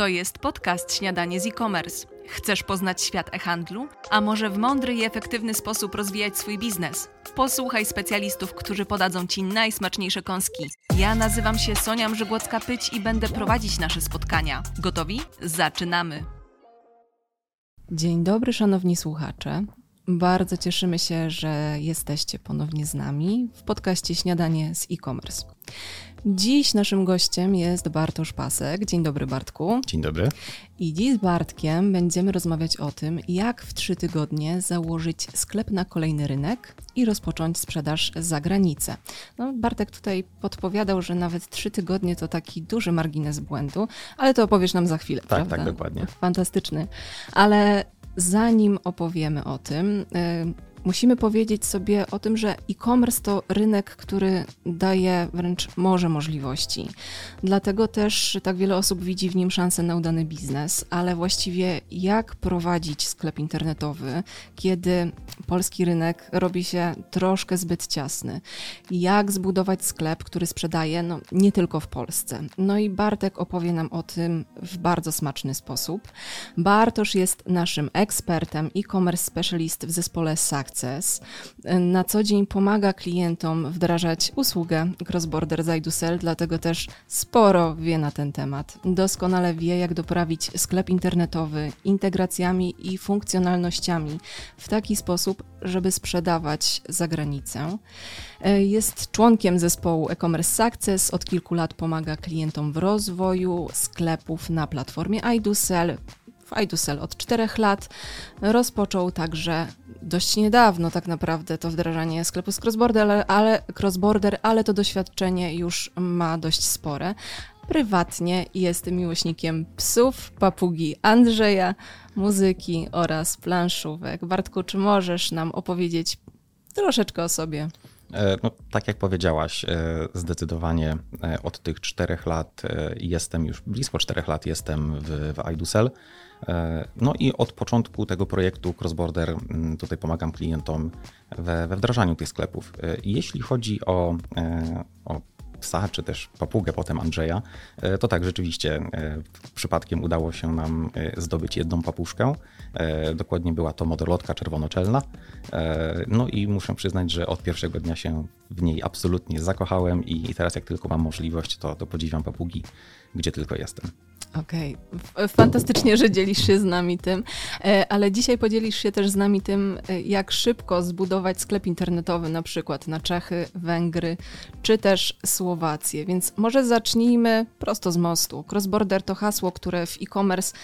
To jest podcast Śniadanie z e-commerce. Chcesz poznać świat e-handlu? A może w mądry i efektywny sposób rozwijać swój biznes? Posłuchaj specjalistów, którzy podadzą Ci najsmaczniejsze kąski. Ja nazywam się Sonia Mrzygłocka-Pyć i będę prowadzić nasze spotkania. Gotowi? Zaczynamy! Dzień dobry, szanowni słuchacze. Bardzo cieszymy się, że jesteście ponownie z nami w podcaście Śniadanie z e-commerce. Dziś naszym gościem jest Bartosz Pasek. Dzień dobry, Bartku. Dzień dobry. I dziś z Bartkiem będziemy rozmawiać o tym, jak w trzy tygodnie założyć sklep na kolejny rynek i rozpocząć sprzedaż za granicę. No, Bartek tutaj podpowiadał, że nawet trzy tygodnie to taki duży margines błędu, ale to opowiesz nam za chwilę, tak, prawda? Tak, dokładnie. Fantastyczny. Ale zanim opowiemy o tym, musimy powiedzieć sobie o tym, że e-commerce to rynek, który daje wręcz morze możliwości. Dlatego też tak wiele osób widzi w nim szansę na udany biznes, ale właściwie jak prowadzić sklep internetowy, kiedy polski rynek robi się troszkę zbyt ciasny? Jak zbudować sklep, który sprzedaje no, nie tylko w Polsce? No i Bartek opowie nam o tym w bardzo smaczny sposób. Bartosz jest naszym ekspertem, e-commerce specialist w zespole SAC Access. Na co dzień pomaga klientom wdrażać usługę CrossBorder Zajdusel, dlatego też sporo wie na ten temat. Doskonale wie, jak doprawić sklep internetowy integracjami i funkcjonalnościami w taki sposób, żeby sprzedawać za granicę. Jest członkiem zespołu e-commerce Success, od kilku lat pomaga klientom w rozwoju sklepów na platformie Fajdusel od czterech lat. Rozpoczął także dość niedawno tak naprawdę to wdrażanie sklepu z crossborder, ale, crossborder, ale to doświadczenie już ma dość spore. Prywatnie jest miłośnikiem psów, papugi Andrzeja, muzyki oraz planszówek. Bartku, czy możesz nam opowiedzieć troszeczkę o sobie? E, no, tak jak powiedziałaś, e, zdecydowanie e, od tych czterech lat jestem, już blisko czterech lat jestem w, w iDusel. No i od początku tego projektu Crossborder mm, tutaj pomagam klientom we, we wdrażaniu tych sklepów. Jeśli chodzi o, o psa, czy też papugę potem Andrzeja, e, to tak, rzeczywiście e, przypadkiem udało się nam e, zdobyć jedną papuszkę. Dokładnie była to modelotka czerwonoczelna. No i muszę przyznać, że od pierwszego dnia się w niej absolutnie zakochałem i teraz jak tylko mam możliwość, to, to podziwiam papugi, gdzie tylko jestem. Okej, okay. fantastycznie, że dzielisz się z nami tym, e, ale dzisiaj podzielisz się też z nami tym, e, jak szybko zbudować sklep internetowy na przykład na Czechy, Węgry czy też Słowację. Więc może zacznijmy prosto z mostu. Crossborder to hasło, które w e-commerce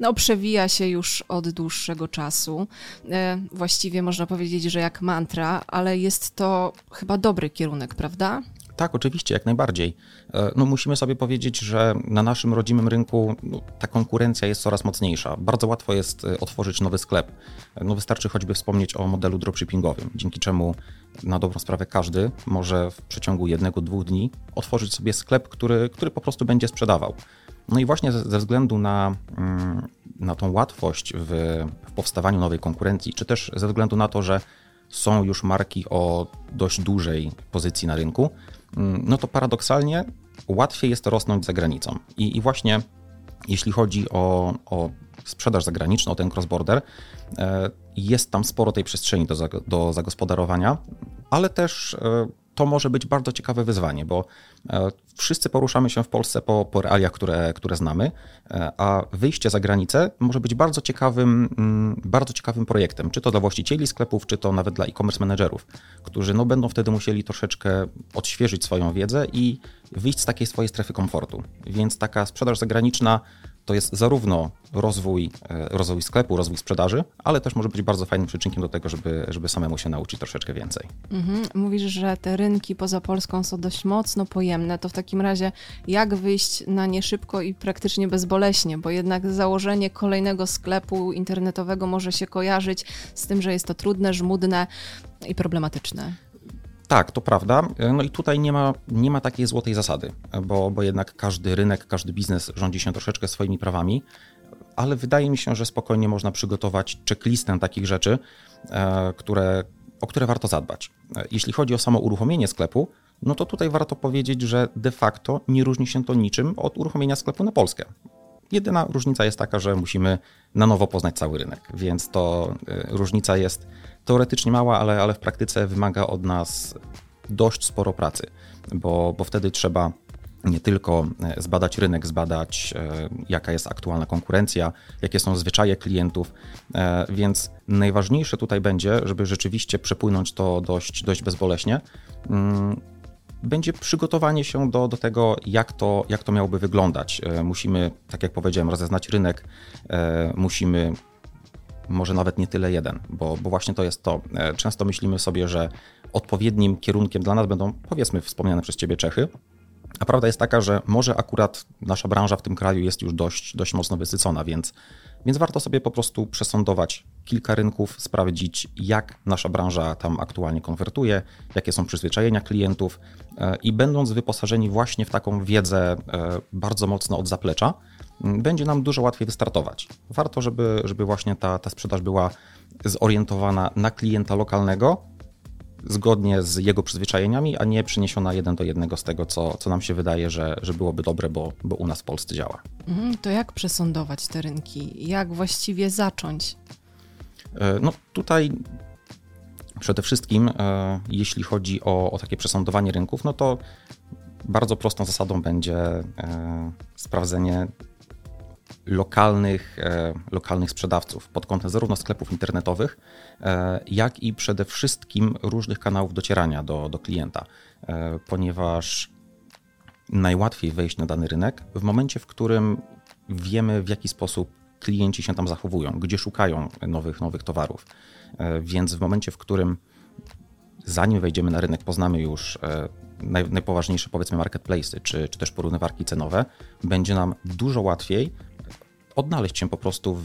no, przewija się już od dłuższego czasu. E, właściwie można powiedzieć, że jak mantra, ale jest to chyba dobry kierunek, prawda? Tak, oczywiście, jak najbardziej. E, no, musimy sobie powiedzieć, że na naszym rodzimym rynku no, ta konkurencja jest coraz mocniejsza. Bardzo łatwo jest e, otworzyć nowy sklep. No, wystarczy choćby wspomnieć o modelu dropshippingowym, dzięki czemu na dobrą sprawę każdy może w przeciągu jednego, dwóch dni otworzyć sobie sklep, który, który po prostu będzie sprzedawał. No i właśnie ze względu na, mm, na tą łatwość w, w powstawaniu nowej konkurencji, czy też ze względu na to, że są już marki o dość dużej pozycji na rynku, no to paradoksalnie łatwiej jest rosnąć za granicą. I, i właśnie jeśli chodzi o, o sprzedaż zagraniczną, o ten cross-border, e, jest tam sporo tej przestrzeni do, do zagospodarowania, ale też e, to może być bardzo ciekawe wyzwanie, bo e, wszyscy poruszamy się w Polsce po, po realiach, które, które znamy, e, a wyjście za granicę może być bardzo ciekawym, mm, bardzo ciekawym projektem, czy to dla właścicieli sklepów, czy to nawet dla e-commerce managerów, którzy no, będą wtedy musieli troszeczkę odświeżyć swoją wiedzę i wyjść z takiej swojej strefy komfortu. Więc taka sprzedaż zagraniczna to jest zarówno rozwój, e, rozwój sklepu, rozwój sprzedaży, ale też może być bardzo fajnym przyczynkiem do tego, żeby, żeby samemu się nauczyć troszeczkę więcej. Mhm. Mówisz, że te rynki poza Polską są dość mocno pojemne. To w takim razie jak wyjść na nie szybko i praktycznie bezboleśnie, bo jednak założenie kolejnego sklepu internetowego może się kojarzyć z tym, że jest to trudne, żmudne i problematyczne. Tak, to prawda. No i tutaj nie ma, nie ma takiej złotej zasady, bo, bo jednak każdy rynek, każdy biznes rządzi się troszeczkę swoimi prawami, ale wydaje mi się, że spokojnie można przygotować checklistę takich rzeczy, e, które, o które warto zadbać. E, jeśli chodzi o samo uruchomienie sklepu, no to tutaj warto powiedzieć, że de facto nie różni się to niczym od uruchomienia sklepu na Polskę. Jedyna różnica jest taka, że musimy na nowo poznać cały rynek, więc to różnica jest teoretycznie mała, ale, ale w praktyce wymaga od nas dość sporo pracy, bo, bo wtedy trzeba nie tylko e, zbadać rynek, zbadać e, jaka jest aktualna konkurencja, jakie są zwyczaje klientów, e, więc najważniejsze tutaj będzie, żeby rzeczywiście przepłynąć to dość, dość bezboleśnie, mm, będzie przygotowanie się do, do tego, jak to, jak to miałoby wyglądać. Musimy, tak jak powiedziałem, rozeznać rynek, musimy może nawet nie tyle jeden, bo, bo właśnie to jest to. Często myślimy sobie, że odpowiednim kierunkiem dla nas będą, powiedzmy, wspomniane przez Ciebie Czechy, a prawda jest taka, że może akurat nasza branża w tym kraju jest już dość, dość mocno wysycona, więc, więc warto sobie po prostu przesądować kilka rynków, sprawdzić, jak nasza branża tam aktualnie konwertuje, jakie są przyzwyczajenia klientów e, i będąc wyposażeni właśnie w taką wiedzę e, bardzo mocno od zaplecza, będzie nam dużo łatwiej wystartować. Warto, żeby, żeby właśnie ta, ta sprzedaż była zorientowana na klienta lokalnego, zgodnie z jego przyzwyczajeniami, a nie przeniesiona jeden do jednego z tego, co, co nam się wydaje, że, że byłoby dobre, bo, bo u nas w Polsce działa. Mhm, to jak przesądować te rynki? Jak właściwie zacząć? E, no tutaj przede wszystkim, e, jeśli chodzi o, o takie przesądowanie rynków, no to bardzo prostą zasadą będzie e, sprawdzenie lokalnych, e, lokalnych sprzedawców pod kątem zarówno sklepów internetowych, e, jak i przede wszystkim różnych kanałów docierania do, do klienta, e, ponieważ najłatwiej wejść na dany rynek w momencie, w którym wiemy, w jaki sposób klienci się tam zachowują, gdzie szukają nowych, nowych towarów. Więc w momencie, w którym zanim wejdziemy na rynek, poznamy już naj, najpoważniejsze, powiedzmy, marketplace czy, czy też porównywarki cenowe, będzie nam dużo łatwiej odnaleźć się po prostu w,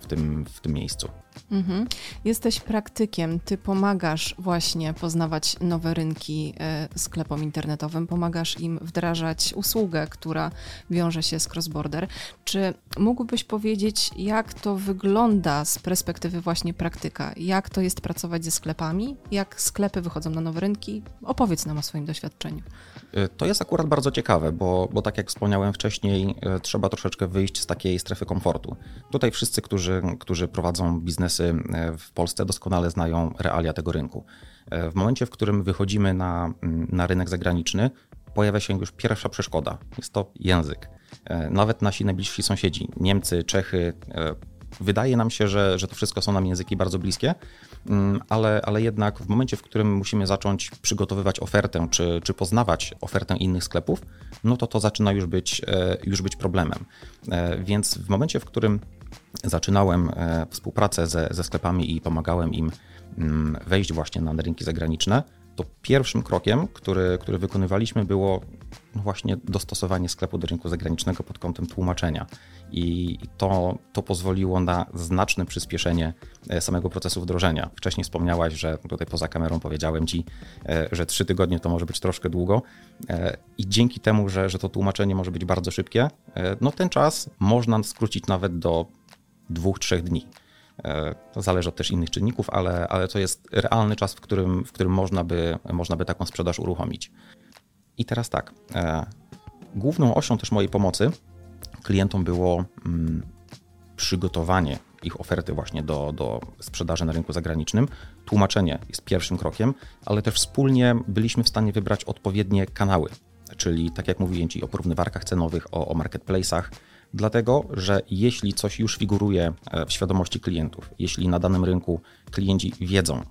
w, tym, w tym miejscu. Mhm. Jesteś praktykiem, ty pomagasz właśnie poznawać nowe rynki e, sklepom internetowym, pomagasz im wdrażać usługę, która wiąże się z cross-border. Czy mógłbyś powiedzieć, jak to wygląda z perspektywy właśnie praktyka? Jak to jest pracować ze sklepami? Jak sklepy wychodzą na nowe rynki? Opowiedz nam o swoim doświadczeniu. E, to jest akurat bardzo ciekawe, bo, bo tak jak wspomniałem wcześniej, e, trzeba troszeczkę wyjść z takiej strefy komfortu. Tutaj wszyscy, którzy, którzy prowadzą biznesy, E, w Polsce doskonale znają realia tego rynku. E, w momencie, w którym wychodzimy na, mm, na rynek zagraniczny, pojawia się już pierwsza przeszkoda. Jest to język. E, nawet nasi najbliżsi sąsiedzi, Niemcy, Czechy, wydaje nam się, że, że to wszystko są nam języki bardzo bliskie, mm, ale, ale jednak w momencie, w którym musimy zacząć przygotowywać ofertę, czy, czy poznawać ofertę innych sklepów, no to to zaczyna już być, już być problemem. Więc w momencie, w którym zaczynałem e, współpracę ze, ze sklepami i pomagałem im mm, wejść właśnie na rynki zagraniczne, to pierwszym krokiem, który, który wykonywaliśmy, było właśnie dostosowanie sklepu do rynku zagranicznego pod kątem tłumaczenia. I to, to pozwoliło na znaczne przyspieszenie e, samego procesu wdrożenia. Wcześniej wspomniałaś, że tutaj poza kamerą powiedziałem ci, e, że trzy tygodnie to może być troszkę długo. I dzięki temu, że, że to tłumaczenie może być bardzo szybkie, no ten czas można skrócić nawet do dwóch, trzech dni. E, to zależy od też innych czynników, ale, ale to jest realny czas, w którym, w którym można, by, można by taką sprzedaż uruchomić. I teraz tak. E, główną osią też mojej pomocy klientom było mm, przygotowanie ich oferty właśnie do, do sprzedaży na rynku zagranicznym. Tłumaczenie jest pierwszym krokiem, ale też wspólnie byliśmy w stanie wybrać odpowiednie kanały, czyli tak jak mówiłem Ci o porównywarkach cenowych, o, o marketplace'ach, Dlatego, że jeśli coś już figuruje e, w świadomości klientów, jeśli na danym rynku klienci wiedzą,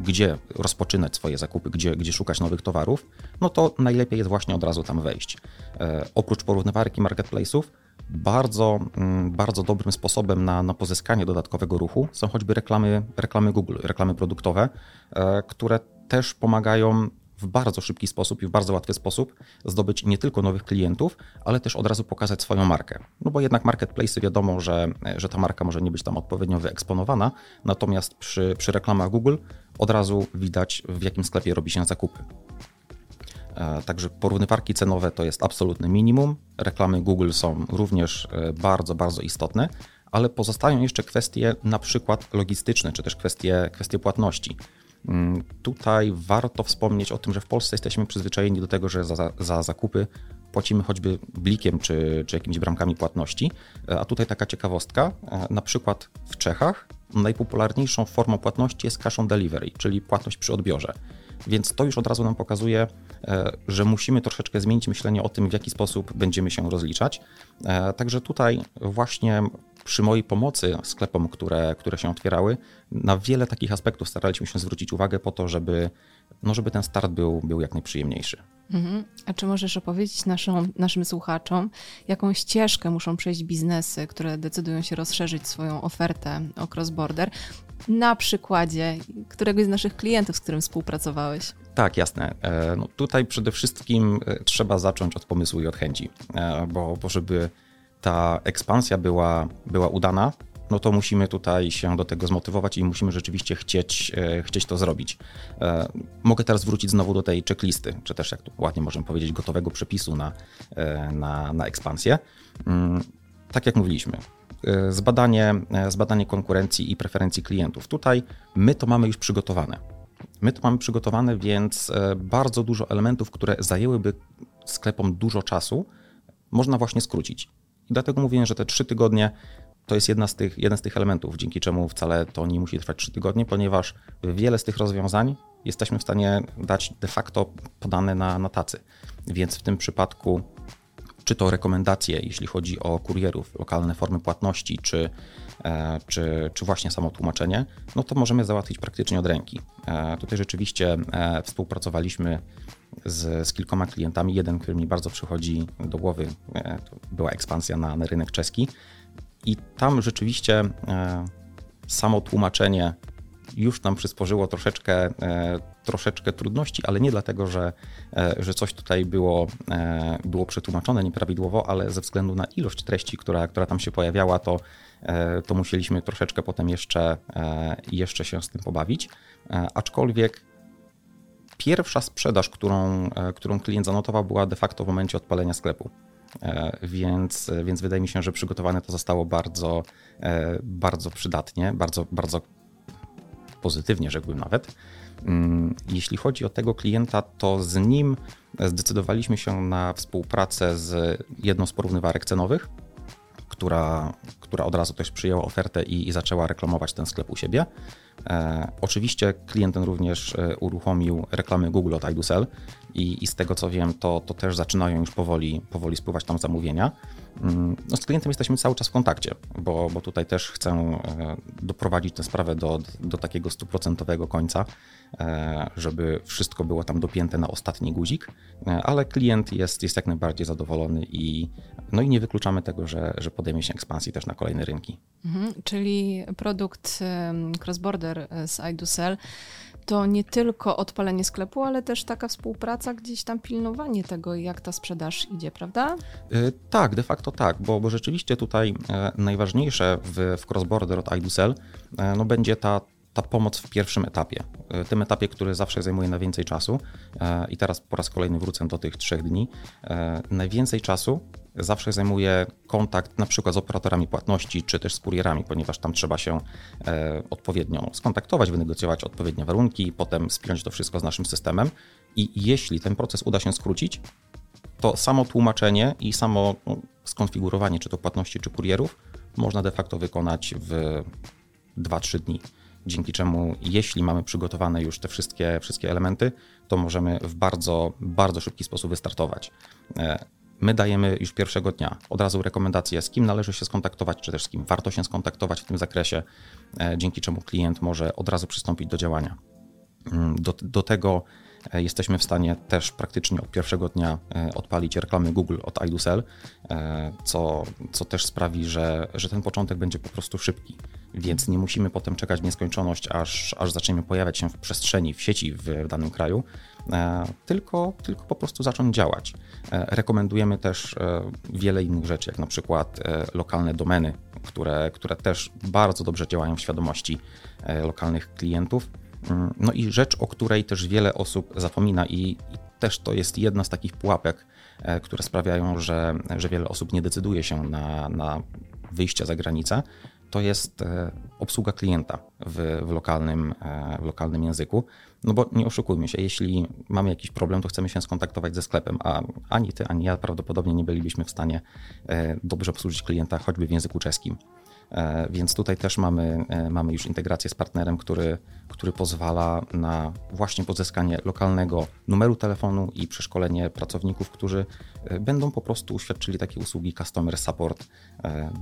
gdzie rozpoczynać swoje zakupy, gdzie, gdzie szukać nowych towarów, no to najlepiej jest właśnie od razu tam wejść. E, oprócz porównywarki marketplace'ów, bardzo, mm, bardzo dobrym sposobem na, na pozyskanie dodatkowego ruchu są choćby reklamy, reklamy Google, reklamy produktowe, e, które też pomagają w bardzo szybki sposób i w bardzo łatwy sposób zdobyć nie tylko nowych klientów, ale też od razu pokazać swoją markę. No bo jednak marketplace wiadomo, że, że ta marka może nie być tam odpowiednio wyeksponowana, natomiast przy, przy reklamach Google od razu widać w jakim sklepie robi się zakupy. E, także porównywarki cenowe to jest absolutne minimum. Reklamy Google są również e, bardzo, bardzo istotne, ale pozostają jeszcze kwestie na przykład logistyczne, czy też kwestie, kwestie płatności. Mm, tutaj warto wspomnieć o tym, że w Polsce jesteśmy przyzwyczajeni do tego, że za, za zakupy płacimy choćby blikiem czy, czy jakimiś bramkami płatności. A tutaj taka ciekawostka, na przykład w Czechach najpopularniejszą formą płatności jest cash on delivery, czyli płatność przy odbiorze. Więc to już od razu nam pokazuje, e, że musimy troszeczkę zmienić myślenie o tym, w jaki sposób będziemy się rozliczać. E, także tutaj właśnie przy mojej pomocy sklepom, które, które się otwierały, na wiele takich aspektów staraliśmy się zwrócić uwagę po to, żeby, no żeby ten start był, był jak najprzyjemniejszy. Mhm. A czy możesz opowiedzieć naszą, naszym słuchaczom, jaką ścieżkę muszą przejść biznesy, które decydują się rozszerzyć swoją ofertę o cross-border? Na przykładzie któregoś z naszych klientów, z którym współpracowałeś. Tak, jasne. E, no tutaj przede wszystkim e, trzeba zacząć od pomysłu i od chęci, e, bo, bo żeby ta ekspansja była, była udana, no to musimy tutaj się do tego zmotywować i musimy rzeczywiście chcieć, e, chcieć to zrobić. E, mogę teraz wrócić znowu do tej checklisty, czy też jak tu ładnie możemy powiedzieć, gotowego przepisu na, e, na, na ekspansję. Mm, tak jak mówiliśmy, zbadanie, zbadanie konkurencji i preferencji klientów. Tutaj my to mamy już przygotowane. My to mamy przygotowane, więc bardzo dużo elementów, które zajęłyby sklepom dużo czasu, można właśnie skrócić. I dlatego mówię, że te trzy tygodnie to jest jedna z tych, jeden z tych elementów, dzięki czemu wcale to nie musi trwać 3 tygodnie, ponieważ wiele z tych rozwiązań jesteśmy w stanie dać de facto podane na, na tacy. Więc w tym przypadku czy to rekomendacje, jeśli chodzi o kurierów, lokalne formy płatności, czy, e, czy, czy właśnie samo tłumaczenie, no to możemy załatwić praktycznie od ręki. E, tutaj rzeczywiście e, współpracowaliśmy z, z kilkoma klientami. Jeden, który mi bardzo przychodzi do głowy, to była ekspansja na, na rynek czeski i tam rzeczywiście samo tłumaczenie już nam przysporzyło troszeczkę, e, troszeczkę trudności, ale nie dlatego, że, e, że coś tutaj było, było przetłumaczone nieprawidłowo, ale ze względu na ilość treści, która, która tam się pojawiała, to, to musieliśmy troszeczkę potem jeszcze, jeszcze się z tym pobawić. Aczkolwiek pierwsza sprzedaż, którą, którą klient zanotował, była de facto w momencie odpalenia sklepu. E, więc, więc wydaje mi się, że przygotowane to zostało bardzo, e, bardzo przydatnie, bardzo, bardzo pozytywnie, rzekłbym nawet. Mm, jeśli chodzi o tego klienta, to z nim zdecydowaliśmy się na współpracę z jedną z porównywarek cenowych, która, która od razu też przyjęła ofertę i, i zaczęła reklamować ten sklep u siebie. E, oczywiście klient ten również e, uruchomił reklamy Google od iDoSell i, i z tego co wiem, to, to też zaczynają już powoli, powoli spływać tam zamówienia. Mm, no z klientem jesteśmy cały czas w kontakcie, bo, bo tutaj też chcę e, doprowadzić tę sprawę do, do takiego stuprocentowego końca, e, żeby wszystko było tam dopięte na ostatni guzik, e, ale klient jest, jest jak najbardziej zadowolony i, no i nie wykluczamy tego, że, że podejmie się ekspansji też na kolejne rynki. Mhm, czyli produkt cross-border z iDoSell to nie tylko odpalenie sklepu, ale też taka współpraca, gdzieś tam pilnowanie tego, jak ta sprzedaż idzie, prawda? Yy, tak, de facto tak, bo, bo rzeczywiście tutaj e, najważniejsze w, w cross-border od iDoSell e, no będzie ta, ta pomoc w pierwszym etapie, e, tym etapie, który zawsze zajmuje najwięcej czasu i teraz po raz kolejny wrócę do tych trzech dni. Najwięcej czasu zawsze zajmuje kontakt na przykład z operatorami płatności, czy też z kurierami, ponieważ tam trzeba się e, odpowiednio skontaktować, wynegocjować odpowiednie warunki, potem spiąć to wszystko z naszym systemem i jeśli ten proces uda się skrócić, to samo tłumaczenie i samo no, skonfigurowanie czy to płatności, czy kurierów można de facto wykonać w 2-3 dni. Dzięki czemu, jeśli mamy przygotowane już te wszystkie, wszystkie elementy, to możemy w bardzo, bardzo szybki sposób wystartować. E, My dajemy już pierwszego dnia od razu rekomendacje, z kim należy się skontaktować, czy też z kim warto się skontaktować w tym zakresie, e, dzięki czemu klient może od razu przystąpić do działania. Mm, do, do tego e, jesteśmy w stanie też praktycznie od pierwszego dnia odpalić reklamy Google od iDoSell, co, co też sprawi, że, że ten początek będzie po prostu szybki, więc nie musimy potem czekać w nieskończoność, aż, aż zaczniemy pojawiać się w przestrzeni, w sieci w, danym kraju, tylko, tylko po prostu zacząć działać. E, rekomendujemy też e, wiele innych rzeczy, jak na przykład e, lokalne domeny, które, które też bardzo dobrze działają w świadomości lokalnych klientów. Mm, no i rzecz, o której też wiele osób zapomina i, i też to jest jedna z takich pułapek, które sprawiają, że, że wiele osób nie decyduje się na, na wyjście za granicę, to jest obsługa klienta w, w, lokalnym, w lokalnym języku. No bo nie oszukujmy się, jeśli mamy jakiś problem, to chcemy się skontaktować ze sklepem, a ani ty, ani ja prawdopodobnie nie bylibyśmy w stanie dobrze obsłużyć klienta choćby w języku czeskim. E, więc tutaj też mamy, e, mamy już integrację z partnerem, który, który pozwala na właśnie pozyskanie lokalnego numeru telefonu i przeszkolenie pracowników, którzy e, będą po prostu świadczyli takie usługi customer support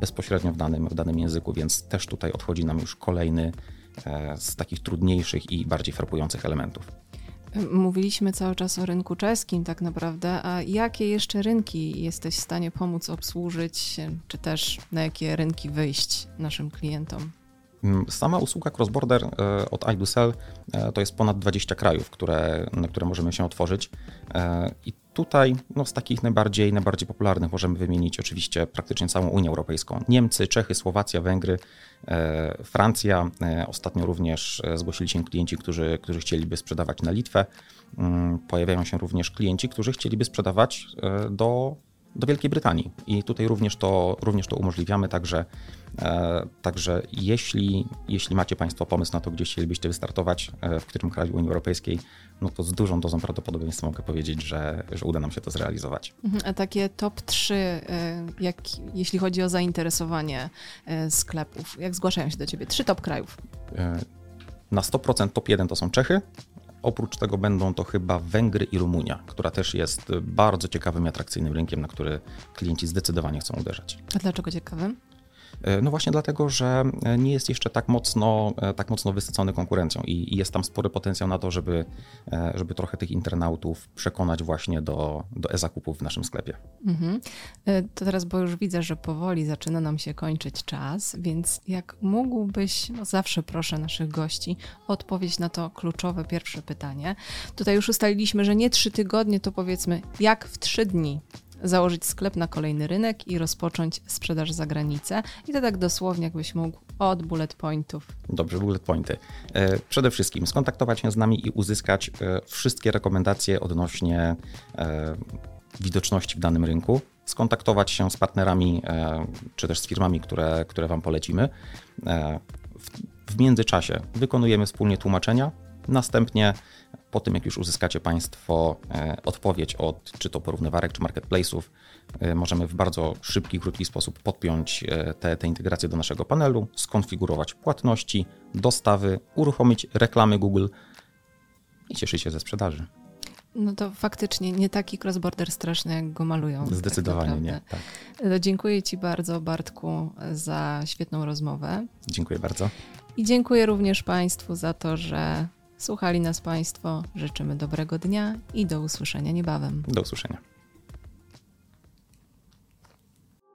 bezpośrednio w danym, w danym języku, więc też tutaj odchodzi nam już kolejny z takich trudniejszych i bardziej frapujących elementów. Mówiliśmy cały czas o rynku czeskim, tak naprawdę. A jakie jeszcze rynki jesteś w stanie pomóc obsłużyć, czy też na jakie rynki wyjść naszym klientom? Mm, sama usługa cross-border e, od iDoSell e, to jest ponad 20 krajów, które, na które możemy się otworzyć. E, I tutaj no, z takich najbardziej, najbardziej popularnych możemy wymienić oczywiście praktycznie całą Unię Europejską. Niemcy, Czechy, Słowacja, Węgry, Francja. Ostatnio również zgłosili się klienci, którzy, którzy chcieliby sprzedawać na Litwę. Mm, pojawiają się również klienci, którzy chcieliby sprzedawać do do Wielkiej Brytanii. I tutaj również to, również to umożliwiamy, także, e, także jeśli, jeśli macie Państwo pomysł na to, gdzie chcielibyście wystartować, e, w którym kraju Unii Europejskiej, no to z dużą dozą prawdopodobieństwa mogę powiedzieć, że, że uda nam się to zrealizować. Mhm, a takie top 3, e, jak, jeśli chodzi o zainteresowanie sklepów, jak zgłaszają się do Ciebie? Trzy top krajów. Na 100% top 1 to są Czechy, Oprócz tego będą to chyba Węgry i Rumunia, która też jest bardzo ciekawym i atrakcyjnym rynkiem, na który klienci zdecydowanie chcą uderzać. A dlaczego ciekawym? E, no właśnie dlatego, że e, nie jest jeszcze tak mocno, e, tak mocno wysycony konkurencją i jest tam spory potencjał na to, żeby, żeby trochę tych internautów przekonać właśnie do, do e-zakupów w naszym sklepie. Mhm. To teraz, bo już widzę, że powoli zaczyna nam się kończyć czas, więc jak mógłbyś, no zawsze proszę naszych gości, odpowiedzieć na to kluczowe pierwsze pytanie. Tutaj już ustaliliśmy, że nie trzy tygodnie, to powiedzmy jak w trzy dni założyć sklep na kolejny rynek i rozpocząć sprzedaż za granicę. I to tak dosłownie, jakbyś mógł od bullet pointów. Dobrze, bullet pointy. E, przede wszystkim skontaktować się z nami i uzyskać e, wszystkie rekomendacje odnośnie e, widoczności w danym rynku, skontaktować się z partnerami czy też z firmami, które, które Wam polecimy. W międzyczasie wykonujemy wspólnie tłumaczenia, następnie po tym, jak już uzyskacie Państwo e, odpowiedź od czy to porównywarek, czy marketplace'ów, e, możemy w bardzo szybki, krótki sposób podpiąć e, te, te integracje do naszego panelu, skonfigurować płatności, dostawy, uruchomić reklamy Google i cieszyć się ze sprzedaży. No to faktycznie nie taki cross-border straszny, jak go malują. Tak Zdecydowanie tak nie. Tak. Dziękuję Ci bardzo, Bartku, za świetną rozmowę. Dziękuję bardzo. I dziękuję również Państwu za to, że Słuchali nas Państwo. Życzymy dobrego dnia i do usłyszenia niebawem. Do usłyszenia.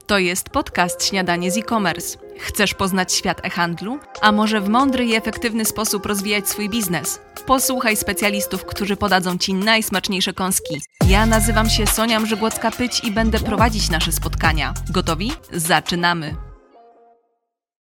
To jest podcast Śniadanie z e-commerce. Chcesz poznać świat e-handlu? A może w mądry i efektywny sposób rozwijać swój biznes? Posłuchaj specjalistów, którzy podadzą Ci najsmaczniejsze kąski. Ja nazywam się Sonia Mrzygłocka-Pyć i będę prowadzić nasze spotkania. Gotowi? Zaczynamy!